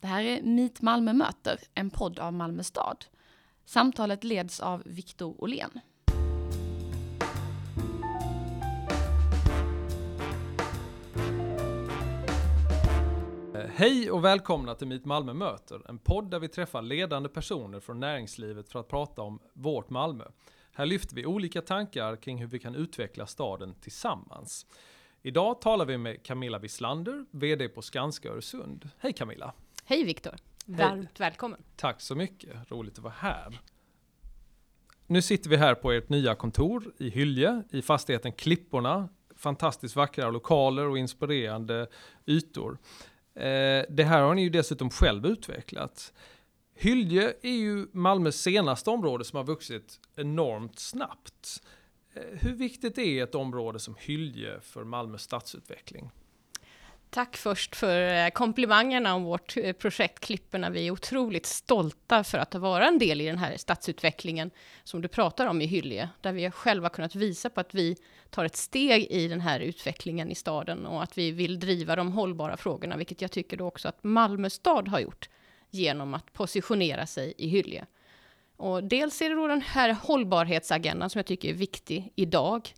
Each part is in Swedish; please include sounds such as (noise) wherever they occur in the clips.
Det här är Meet Malmö möter, en podd av Malmö stad. Samtalet leds av Viktor Åhlén. Hej och välkomna till Meet Malmö möter, en podd där vi träffar ledande personer från näringslivet för att prata om vårt Malmö. Här lyfter vi olika tankar kring hur vi kan utveckla staden tillsammans. Idag talar vi med Camilla Wislander, VD på Skanska Öresund. Hej Camilla! Hej Viktor! Varmt välkommen! Tack så mycket, roligt att vara här. Nu sitter vi här på ert nya kontor i Hylje, i fastigheten Klipporna. Fantastiskt vackra lokaler och inspirerande ytor. Eh, det här har ni ju dessutom själv utvecklat. Hylje är ju Malmös senaste område som har vuxit enormt snabbt. Eh, hur viktigt är ett område som Hylje för Malmös stadsutveckling? Tack först för eh, komplimangerna om vårt eh, projekt Klipporna. Vi är otroligt stolta för att vara en del i den här stadsutvecklingen som du pratar om i Hyllie, där vi själva kunnat visa på att vi tar ett steg i den här utvecklingen i staden och att vi vill driva de hållbara frågorna, vilket jag tycker då också att Malmö stad har gjort genom att positionera sig i Hyllie. Och dels är det då den här hållbarhetsagendan som jag tycker är viktig idag.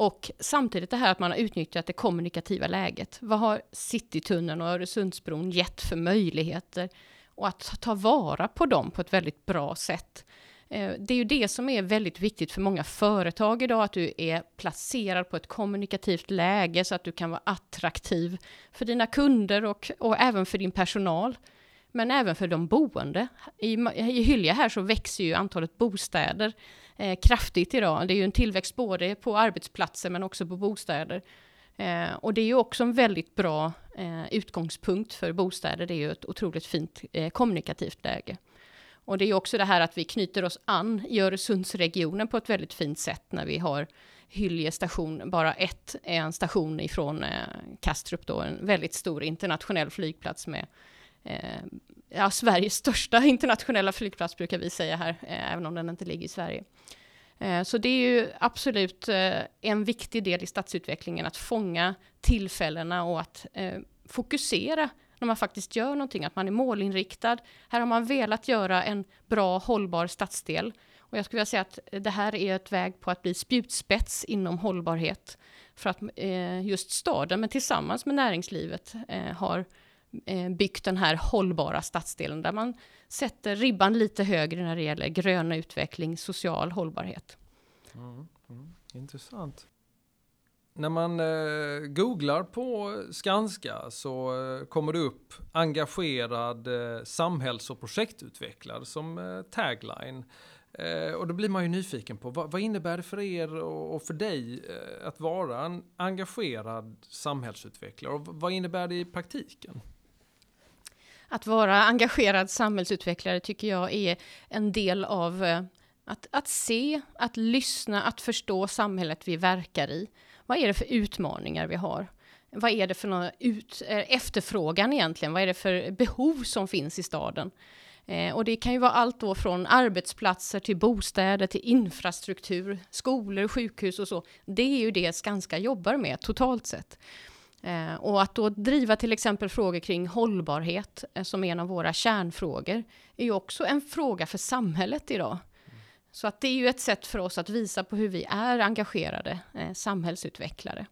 Och samtidigt det här att man har utnyttjat det kommunikativa läget. Vad har Citytunneln och Öresundsbron gett för möjligheter? Och att ta vara på dem på ett väldigt bra sätt. Eh, det är ju det som är väldigt viktigt för många företag idag, att du är placerad på ett kommunikativt läge så att du kan vara attraktiv för dina kunder och, och även för din personal. Men även för de boende. I, i Hylje här så växer ju antalet bostäder eh, kraftigt idag. Det är ju en tillväxt både på arbetsplatser men också på bostäder. Eh, och det är ju också en väldigt bra eh, utgångspunkt för bostäder. Det är ju ett otroligt fint eh, kommunikativt läge. Och det är också det här att vi knyter oss an i Öresundsregionen på ett väldigt fint sätt när vi har Hylje station, bara ett är en station ifrån eh, Kastrup då, en väldigt stor internationell flygplats med Eh, ja, Sveriges största internationella flygplats brukar vi säga här, eh, även om den inte ligger i Sverige. Eh, så det är ju absolut eh, en viktig del i stadsutvecklingen att fånga tillfällena och att eh, fokusera när man faktiskt gör någonting, att man är målinriktad. Här har man velat göra en bra, hållbar stadsdel. Och jag skulle vilja säga att det här är ett väg på att bli spjutspets inom hållbarhet. För att eh, just staden, men tillsammans med näringslivet, eh, har Eh, byggt den här hållbara stadsdelen där man sätter ribban lite högre när det gäller grön utveckling, social hållbarhet. Mm, mm, intressant. När man eh, googlar på Skanska så eh, kommer det upp engagerad eh, samhälls och projektutvecklare som eh, tagline. Eh, och då blir man ju nyfiken på vad, vad innebär det för er och, och för dig eh, att vara en engagerad samhällsutvecklare och vad innebär det i praktiken? Att vara engagerad samhällsutvecklare tycker jag är en del av eh, att, att se, att lyssna, att förstå samhället vi verkar i. Vad är det för utmaningar vi har? Vad är det för någon ut, eh, efterfrågan egentligen? Vad är det för behov som finns i staden? Eh, och det kan ju vara allt då från arbetsplatser till bostäder, till infrastruktur, skolor, sjukhus och så. Det är ju det Skanska jobbar med totalt sett. Eh, och att då driva till exempel frågor kring hållbarhet eh, som en av våra kärnfrågor är ju också en fråga för samhället idag. Så att det är ju ett sätt för oss att visa på hur vi är engagerade eh, samhällsutvecklare.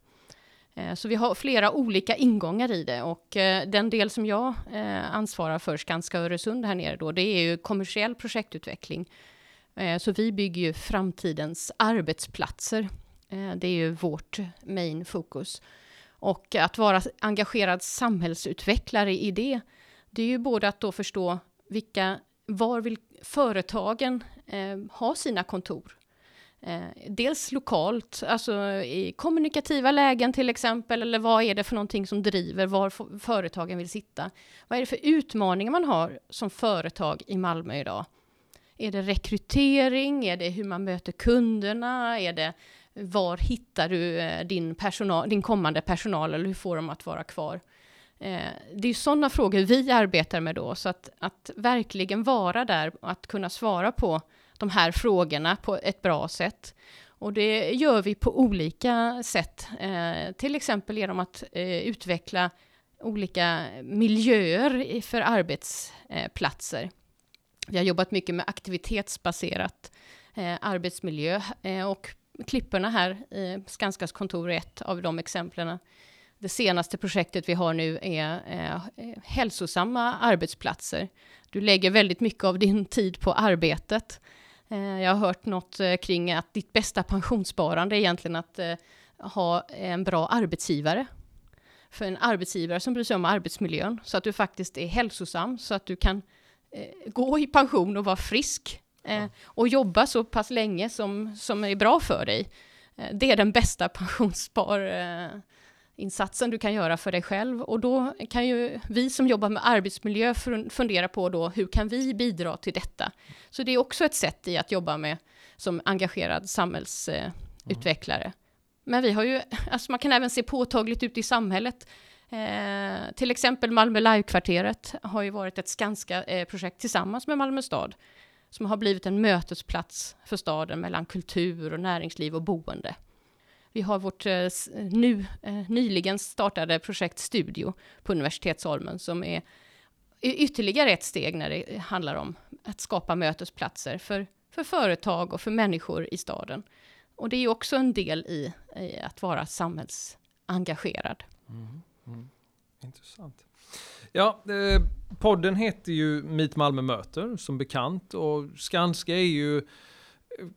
Eh, så vi har flera olika ingångar i det och eh, den del som jag eh, ansvarar för, Skanska Öresund här nere då, det är ju kommersiell projektutveckling. Eh, så vi bygger ju framtidens arbetsplatser. Eh, det är ju vårt main fokus. Och att vara engagerad samhällsutvecklare i det, det är ju både att då förstå vilka var vill företagen eh, ha sina kontor? Eh, dels lokalt, alltså i kommunikativa lägen till exempel, eller vad är det för någonting som driver var företagen vill sitta? Vad är det för utmaningar man har som företag i Malmö idag? Är det rekrytering? Är det hur man möter kunderna? Är det var hittar du eh, din, personal, din kommande personal eller hur får de att vara kvar? Eh, det är sådana frågor vi arbetar med då, så att, att verkligen vara där, att kunna svara på de här frågorna på ett bra sätt. Och det gör vi på olika sätt, eh, till exempel genom att eh, utveckla olika miljöer för arbetsplatser. Vi har jobbat mycket med aktivitetsbaserat eh, arbetsmiljö eh, och klipporna här, eh, Skanskas kontor är ett av de exemplen. Det senaste projektet vi har nu är eh, hälsosamma arbetsplatser. Du lägger väldigt mycket av din tid på arbetet. Eh, jag har hört något eh, kring att ditt bästa pensionssparande är egentligen att eh, ha en bra arbetsgivare. För en arbetsgivare som bryr sig om arbetsmiljön, så att du faktiskt är hälsosam, så att du kan eh, gå i pension och vara frisk eh, och jobba så pass länge som, som är bra för dig. Eh, det är den bästa (laughs) pensionssparinsatsen du kan göra för dig själv. Och då kan ju vi som jobbar med arbetsmiljö fundera på då, hur kan vi bidra till detta? Så det är också ett sätt i att jobba med som engagerad samhällsutvecklare. Mm. Men vi har ju, (laughs) alltså man kan även se påtagligt ut i samhället. Eh, till exempel Malmö Live-kvarteret har ju varit ett Skanska-projekt eh, tillsammans med Malmö stad, som har blivit en mötesplats för staden mellan kultur och näringsliv och boende. Vi har vårt eh, nu, eh, nyligen startade projekt Studio på Universitetsholmen, som är ytterligare ett steg när det handlar om att skapa mötesplatser för, för företag och för människor i staden. Och det är ju också en del i, i att vara samhällsengagerad. Mm, mm. Intressant. Ja, eh, podden heter ju Meet Malmö möter som bekant och Skanska är ju eh,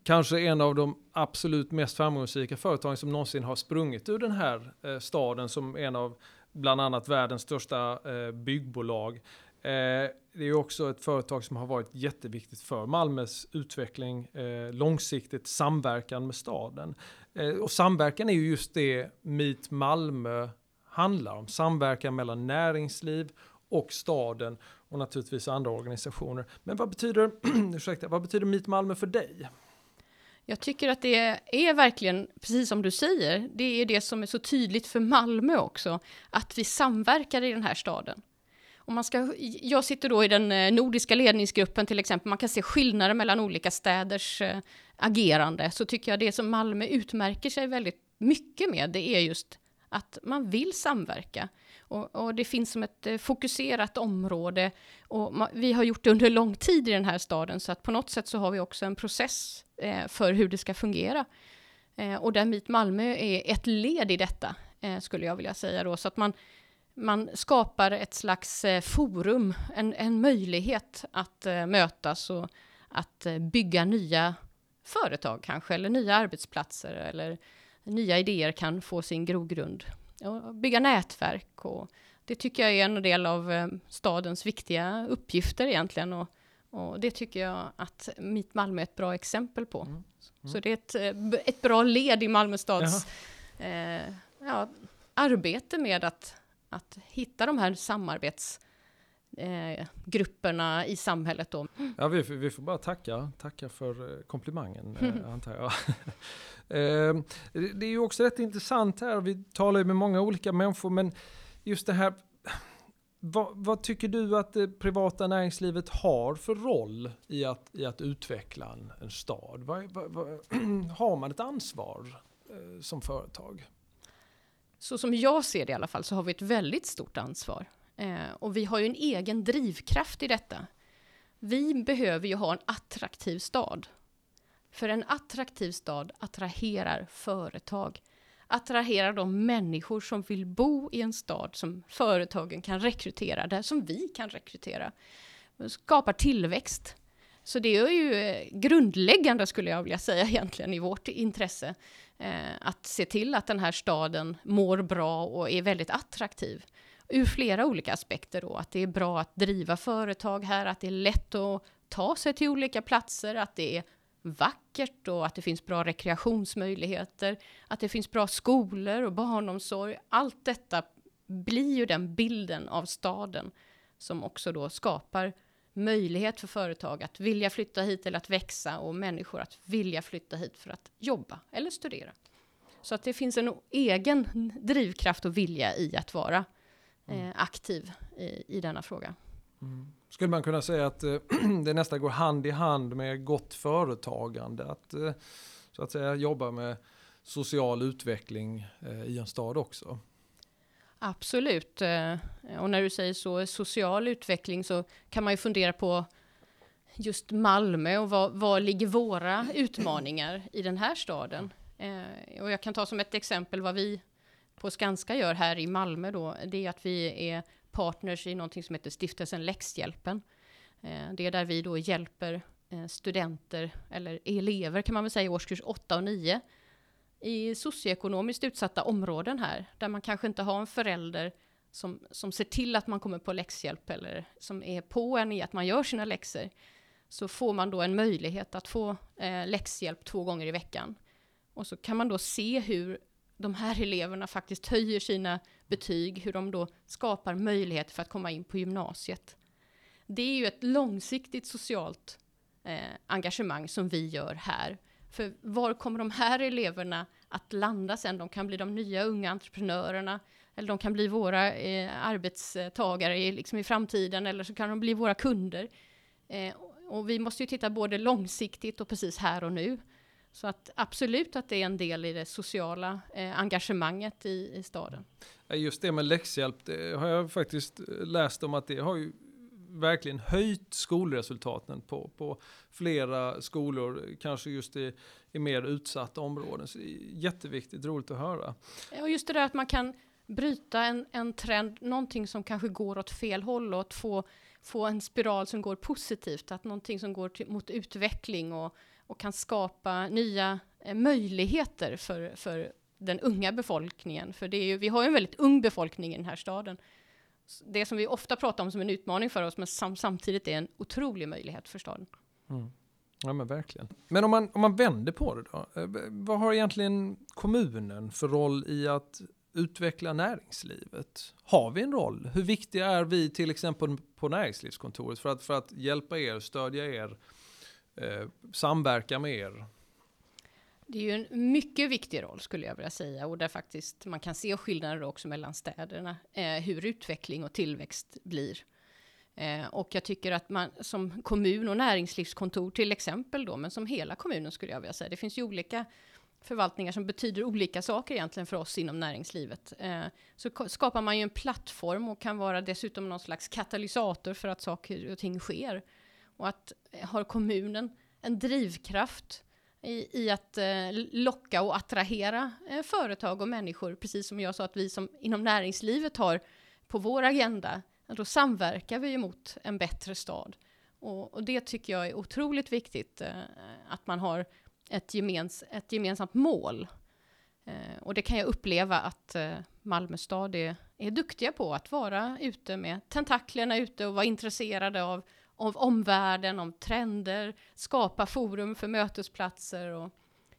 kanske en av de absolut mest framgångsrika företagen som någonsin har sprungit ur den här eh, staden som en av bland annat världens största eh, byggbolag. Eh, det är också ett företag som har varit jätteviktigt för Malmös utveckling, eh, långsiktigt samverkan med staden. Eh, och samverkan är ju just det Meet Malmö handlar om. Samverkan mellan näringsliv och staden och naturligtvis andra organisationer. Men vad betyder, (clears throat) ursäkta, vad betyder Meet Malmö för dig? Jag tycker att det är verkligen, precis som du säger, det är det som är så tydligt för Malmö också, att vi samverkar i den här staden. Om man ska, jag sitter då i den eh, nordiska ledningsgruppen till exempel, man kan se skillnader mellan olika städers eh, agerande, så tycker jag det som Malmö utmärker sig väldigt mycket med, det är just att man vill samverka. Och, och det finns som ett eh, fokuserat område, och man, vi har gjort det under lång tid i den här staden, så att på något sätt så har vi också en process eh, för hur det ska fungera. Eh, och där Meet Malmö är ett led i detta, eh, skulle jag vilja säga då, så att man man skapar ett slags eh, forum, en, en möjlighet att eh, mötas och att eh, bygga nya företag kanske, eller nya arbetsplatser, eller nya idéer kan få sin grogrund. Och bygga nätverk och det tycker jag är en del av stadens viktiga uppgifter egentligen. Och, och det tycker jag att Mitt Malmö är ett bra exempel på. Mm. Mm. Så det är ett, ett bra led i Malmö stads eh, ja, arbete med att att hitta de här samarbetsgrupperna eh, i samhället då. Ja, vi, vi får bara tacka, tacka för eh, komplimangen, eh, antar jag. (laughs) eh, det är ju också rätt intressant här, vi talar ju med många olika människor, men just det här vad, vad, tycker du att det privata näringslivet har för roll i att, i att utveckla en, en stad? Vad, vad, (clears throat) har man ett ansvar eh, som företag? så som jag ser det i alla fall, så har vi ett väldigt stort ansvar. Eh, och vi har ju en egen drivkraft i detta. Vi behöver ju ha en attraktiv stad. För en attraktiv stad attraherar företag. Attraherar de människor som vill bo i en stad som företagen kan rekrytera, där som vi kan rekrytera. Skapar tillväxt. Så det är ju eh, grundläggande skulle jag vilja säga egentligen i vårt intresse. Eh, att se till att den här staden mår bra och är väldigt attraktiv. Ur flera olika aspekter då, att det är bra att driva företag här, att det är lätt att ta sig till olika platser, att det är vackert och att det finns bra rekreationsmöjligheter, att det finns bra skolor och barnomsorg. Allt detta blir ju den bilden av staden som också då skapar möjlighet för företag att vilja flytta hit eller att växa och människor att vilja flytta hit för att jobba eller studera. Så att det finns en egen drivkraft och vilja i att vara eh, aktiv i, i denna fråga. Mm. Skulle man kunna säga att eh, (clears throat) det nästan går hand i hand med gott företagande? Att eh, så att säga jobba med social utveckling eh, i en stad också? Absolut. Eh, och när du säger så, social utveckling, så kan man ju fundera på just Malmö och vad, vad ligger våra utmaningar i den här staden? Eh, och jag kan ta som ett exempel vad vi på Skanska gör här i Malmö då, det är att vi är partners i någonting som heter Stiftelsen Läxhjälpen. Eh, det är där vi då hjälper eh, studenter, eller elever kan man väl säga, i årskurs 8 och 9 i socioekonomiskt utsatta områden här, där man kanske inte har en förälder som, som ser till att man kommer på läxhjälp eller som är på en i att man gör sina läxor, så får man då en möjlighet att få eh, läxhjälp två gånger i veckan. Och så kan man då se hur de här eleverna faktiskt höjer sina betyg, hur de då skapar möjlighet för att komma in på gymnasiet. Det är ju ett långsiktigt socialt eh, engagemang som vi gör här. För var kommer de här eleverna att landa sen? De kan bli de nya unga entreprenörerna, eller de kan bli våra eh, arbetstagare i, liksom i framtiden, eller så kan de bli våra kunder. Eh, och vi måste ju titta både långsiktigt och precis här och nu. Så att absolut att det är en del i det sociala eh, engagemanget i, i staden. Just det med läxhjälp, det har jag faktiskt läst om att det har ju verkligen höjt skolresultaten på, på flera skolor, kanske just i, i mer utsatta områden. Så jätteviktigt, roligt att höra. Och just det där att man kan bryta en, en trend, någonting som kanske går åt fel håll och att få, få en spiral som går positivt, att någonting som går till, mot utveckling och, och kan skapa nya eh, möjligheter för, för den unga befolkningen. För det är ju, vi har ju en väldigt ung befolkning i den här staden det som vi ofta pratar om som en utmaning för oss, men sam samtidigt är en otrolig möjlighet för staden. Mm. Ja men verkligen. Men om man, om man vänder på det då, eh, vad har egentligen kommunen för roll i att utveckla näringslivet? Har vi en roll? Hur viktiga är vi till exempel på näringslivskontoret för att, för att hjälpa er, stödja er, eh, samverka med er? Det är ju en mycket viktig roll skulle jag vilja säga och där faktiskt man kan se skillnader också mellan städerna, eh, hur utveckling och tillväxt blir. Eh, och jag tycker att man som kommun och näringslivskontor till exempel då, men som hela kommunen skulle jag vilja säga, det finns ju olika förvaltningar som betyder olika saker egentligen för oss inom näringslivet. Eh, så skapar man ju en plattform och kan vara dessutom någon slags katalysator för att saker och ting sker. Och att eh, har kommunen en drivkraft i, i att eh, locka och attrahera eh, företag och människor, precis som jag sa att vi som inom näringslivet har på vår agenda, då samverkar vi mot en bättre stad. Och, och det tycker jag är otroligt viktigt, eh, att man har ett, gemens, ett gemensamt mål. Eh, och det kan jag uppleva att eh, Malmö stad är, är duktiga på, att vara ute med tentaklerna ute och vara intresserade av av omvärlden, om trender, skapa forum för mötesplatser och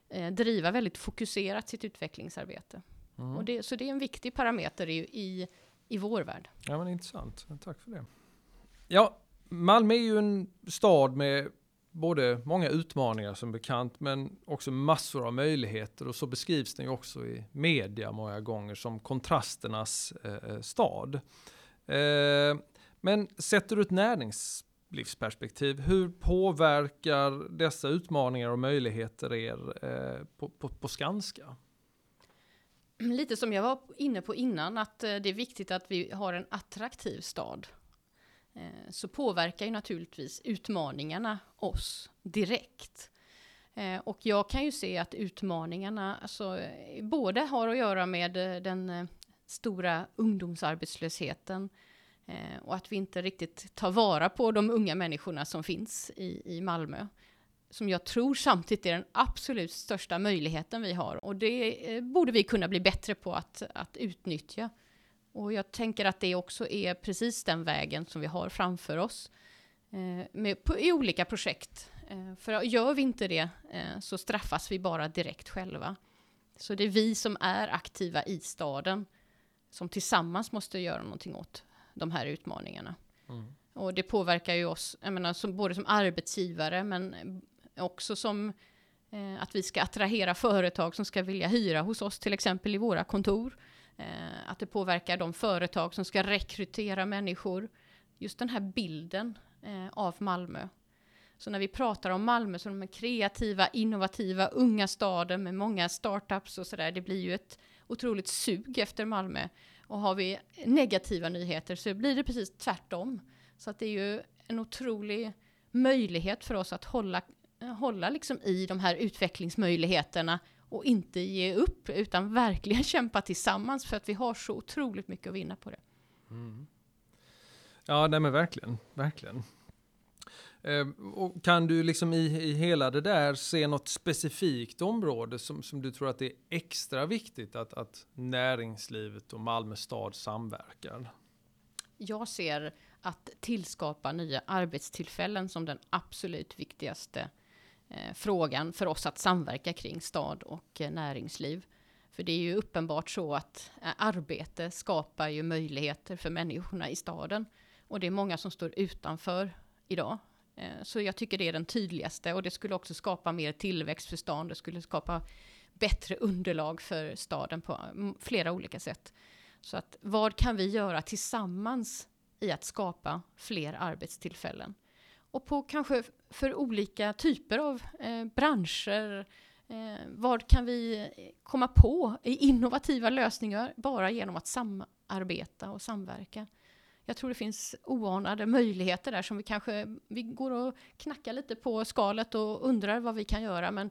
eh, driva väldigt fokuserat sitt utvecklingsarbete. Mm. Det, så det är en viktig parameter i, i, i vår värld. Ja, men intressant. Tack för det. Ja, Malmö är ju en stad med både många utmaningar som bekant, men också massor av möjligheter. Och så beskrivs den ju också i media många gånger som kontrasternas eh, stad. Eh, men sätter du ett närings livsperspektiv. Hur påverkar dessa utmaningar och möjligheter er eh, på, på, på Skanska? (clears throat) Lite som jag var inne på innan, att eh, det är viktigt att vi har en attraktiv stad. Eh, så påverkar ju naturligtvis utmaningarna oss direkt. Eh, och jag kan ju se att utmaningarna alltså, eh, både har att göra med eh, den stora ungdomsarbetslösheten, Eh, och att vi inte riktigt tar vara på de unga människorna som finns i, i Malmö. Som jag tror samtidigt är den absolut största möjligheten vi har. Och det eh, borde vi kunna bli bättre på att, att utnyttja. Och jag tänker att det också är precis den vägen som vi har framför oss. Eh, med, på, I olika projekt. Eh, för gör vi inte det eh, så straffas vi bara direkt själva. Så det är vi som är aktiva i staden som tillsammans måste göra någonting åt de här utmaningarna. Mm. Och det påverkar ju oss, jag menar, som, både som arbetsgivare men också som eh, att vi ska attrahera företag som ska vilja hyra hos oss, till exempel i våra kontor. Eh, att det påverkar de företag som ska rekrytera människor. Just den här bilden eh, av Malmö. Så när vi pratar om Malmö som de kreativa, innovativa, unga staden med många startups och sådär, det blir ju ett otroligt sug efter Malmö. Och har vi negativa nyheter så blir det precis tvärtom. Så att det är ju en otrolig möjlighet för oss att hålla, hålla liksom i de här utvecklingsmöjligheterna och inte ge upp, utan verkligen (laughs) kämpa tillsammans för att vi har så otroligt mycket att vinna på det. Mm. Ja, nej men verkligen, verkligen. Ehm, och kan du liksom i, i hela det där se något specifikt område som, som du tror att det är extra viktigt att, att näringslivet och Malmö stad samverkar? Jag ser att tillskapa nya arbetstillfällen som den absolut viktigaste eh, frågan för oss att samverka kring stad och eh, näringsliv. För det är ju uppenbart så att eh, arbete skapar ju möjligheter för människorna i staden. Och det är många som står utanför idag. Eh, så jag tycker det är den tydligaste och det skulle också skapa mer tillväxt för stan. Det skulle skapa bättre underlag för staden på mm, flera olika sätt. Så att vad kan vi göra tillsammans i att skapa fler arbetstillfällen? Och på kanske för olika typer av eh, branscher. Eh, vad kan vi eh, komma på i innovativa lösningar bara genom att samarbeta och samverka? Jag tror det finns oanade möjligheter där som vi kanske, vi går och knackar lite på skalet och undrar vad vi kan göra men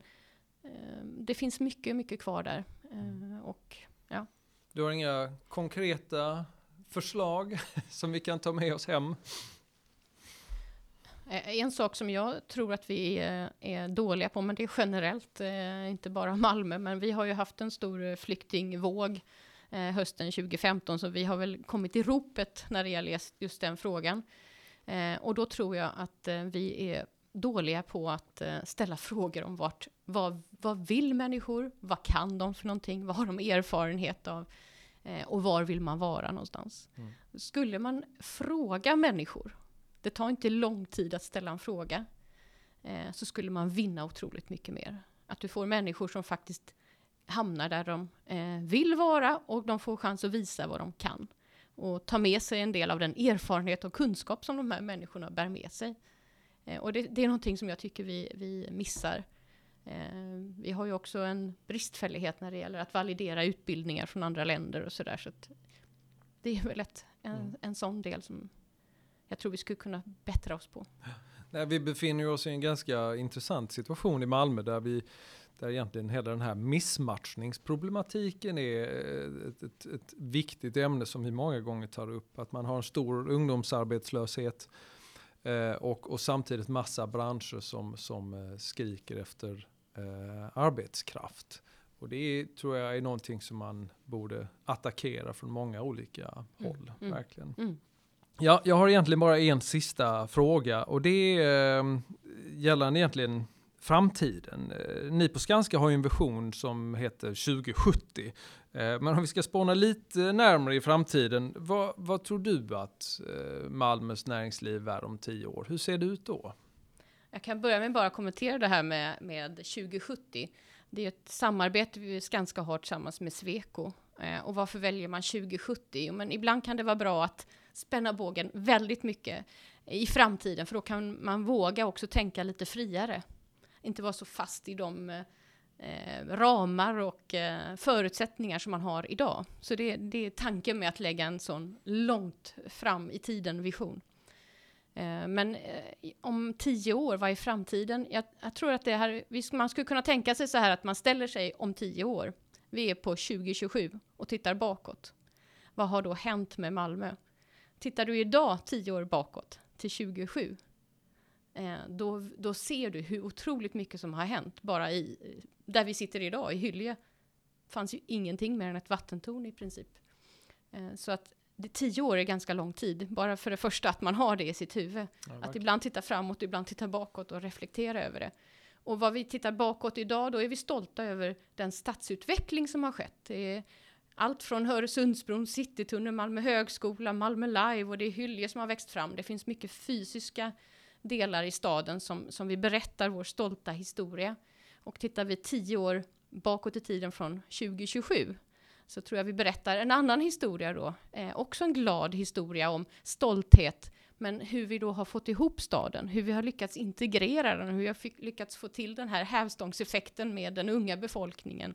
eh, det finns mycket, mycket kvar där. Eh, och, ja. Du har inga konkreta förslag (laughs) som vi kan ta med oss hem? Eh, en sak som jag tror att vi är dåliga på, men det är generellt, inte bara Malmö, men vi har ju haft en stor flyktingvåg eh, hösten 2015, så vi har väl kommit i ropet när det gäller just den frågan. Eh, och då tror jag att eh, vi är dåliga på att eh, ställa frågor om vart, vad, vad vill människor? Vad kan de för någonting? Vad har de erfarenhet av? Eh, och var vill man vara någonstans? Mm. Skulle man fråga människor, det tar inte lång tid att ställa en fråga, eh, så skulle man vinna otroligt mycket mer. Att du får människor som faktiskt hamnar där de eh, vill vara och de får chans att visa vad de kan. Och ta med sig en del av den erfarenhet och kunskap som de här människorna bär med sig. Eh, och det, det, är någonting som jag tycker vi, vi missar. Eh, vi har ju också en bristfällighet när det gäller att validera utbildningar från andra länder och sådär. Så, det är väl ett, en, mm. en sån del som jag tror vi skulle kunna bättra oss på. Nej, vi befinner oss i en ganska intressant situation i Malmö där vi där egentligen hela den här missmatchningsproblematiken är ett, ett, ett, viktigt ämne som vi många gånger tar upp. Att man har en stor ungdomsarbetslöshet eh, och, och samtidigt massa branscher som, som eh, skriker efter eh, arbetskraft. Och det tror jag är någonting som man borde attackera från många olika mm. håll. Mm. Verkligen. Mm. Ja, jag har egentligen bara en sista fråga och det är eh, gällande egentligen framtiden. Eh, ni på Skanska har ju en vision som heter 2070. Eh, men om vi ska spåna lite närmare i framtiden, vad, vad tror du att eh, Malmös näringsliv är om tio år? Hur ser det ut då? Jag kan börja med bara kommentera det här med, med 2070. Det är ett samarbete vi Skanska har tillsammans med Sweco. Och varför väljer man 2070? Men ibland kan det vara bra att spänna bågen väldigt mycket i framtiden, för då kan man våga också tänka lite friare inte vara så fast i de eh, ramar och eh, förutsättningar som man har idag. Så det, det, är tanken med att lägga en sån långt fram i tiden vision. Eh, men eh, om tio år, vad är framtiden? Jag, jag tror att det här, man skulle kunna tänka sig så här att man ställer sig om tio år. Vi är på 2027 och tittar bakåt. Vad har då hänt med Malmö? Tittar du idag tio år bakåt till 2027 då, då ser du hur otroligt mycket som har hänt bara i, där vi sitter idag, i Hylje. fanns ju ingenting mer än ett vattentorn i princip. Eh, så att det, tio år är ganska lång tid, bara för det första att man har det i sitt huvud. Ja, att ibland titta framåt, ibland titta bakåt och reflektera över det. Och vad vi tittar bakåt idag, då är vi stolta över den stadsutveckling som har skett. Det är allt från Öresundsbron, Citytunneln, Malmö högskola, Malmö Live och det är Hylje som har växt fram. Det finns mycket fysiska delar i staden som, som vi berättar vår stolta historia. Och tittar vi tio år bakåt i tiden från 2027 så tror jag vi berättar en annan historia då. Eh, också en glad historia om stolthet, men hur vi då har fått ihop staden, hur vi har lyckats integrera den, hur vi har lyckats få till den här hävstångseffekten med den unga befolkningen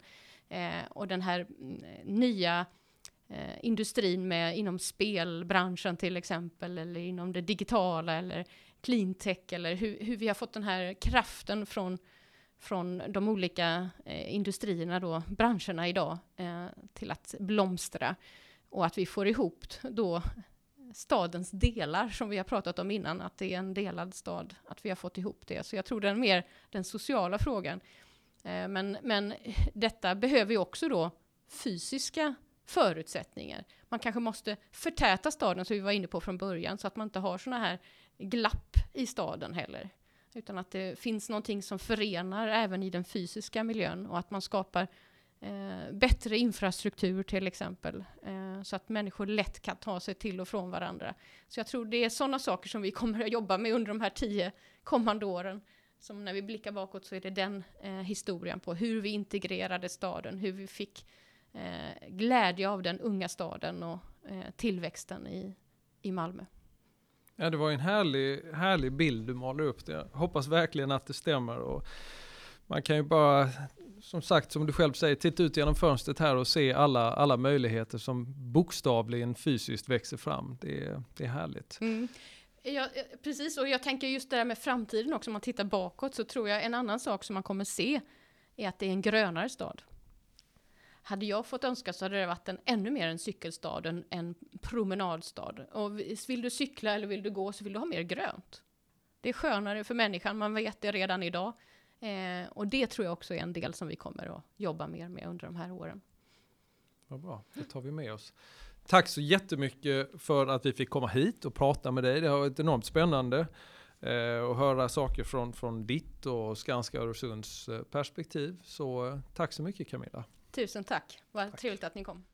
eh, och den här mm, nya eh, industrin med inom spelbranschen till exempel, eller inom det digitala eller cleantech, eller hur, hur vi har fått den här kraften från, från de olika eh, industrierna då, branscherna idag, eh, till att blomstra. Och att vi får ihop då stadens delar som vi har pratat om innan, att det är en delad stad, att vi har fått ihop det. Så jag tror det är mer den sociala frågan. Eh, men, men detta behöver ju också då fysiska förutsättningar. Man kanske måste förtäta staden, som vi var inne på från början, så att man inte har sådana här glapp i staden heller. Utan att det finns någonting som förenar även i den fysiska miljön och att man skapar eh, bättre infrastruktur till exempel. Eh, så att människor lätt kan ta sig till och från varandra. Så jag tror det är sådana saker som vi kommer att jobba med under de här tio kommande åren. Som när vi blickar bakåt så är det den eh, historien på hur vi integrerade staden, hur vi fick eh, glädje av den unga staden och eh, tillväxten i, i Malmö. Ja, det var en härlig, härlig bild du målar upp. Jag hoppas verkligen att det stämmer. Och man kan ju bara, som sagt, som du själv säger, titta ut genom fönstret här och se alla, alla möjligheter som bokstavligen fysiskt växer fram. Det, det är härligt. Mm. Ja, eh, precis, och jag tänker just det där med framtiden också, om man tittar bakåt så tror jag en annan sak som man kommer se är att det är en grönare stad. Hade jag fått önska så hade det varit en ännu mer en cykelstad, en, en promenadstad. Och vill du cykla eller vill du gå så vill du ha mer grönt. Det är skönare för människan, man vet det redan idag. Eh, och det tror jag också är en del som vi kommer att jobba mer med under de här åren. Vad bra, det tar vi med oss. Tack så jättemycket för att vi fick komma hit och prata med dig. Det har varit enormt spännande eh, att höra saker från, från ditt och Skanska Öresunds eh, perspektiv. Så eh, tack så mycket Camilla. Tusen tack, vad tack. trevligt att ni kom.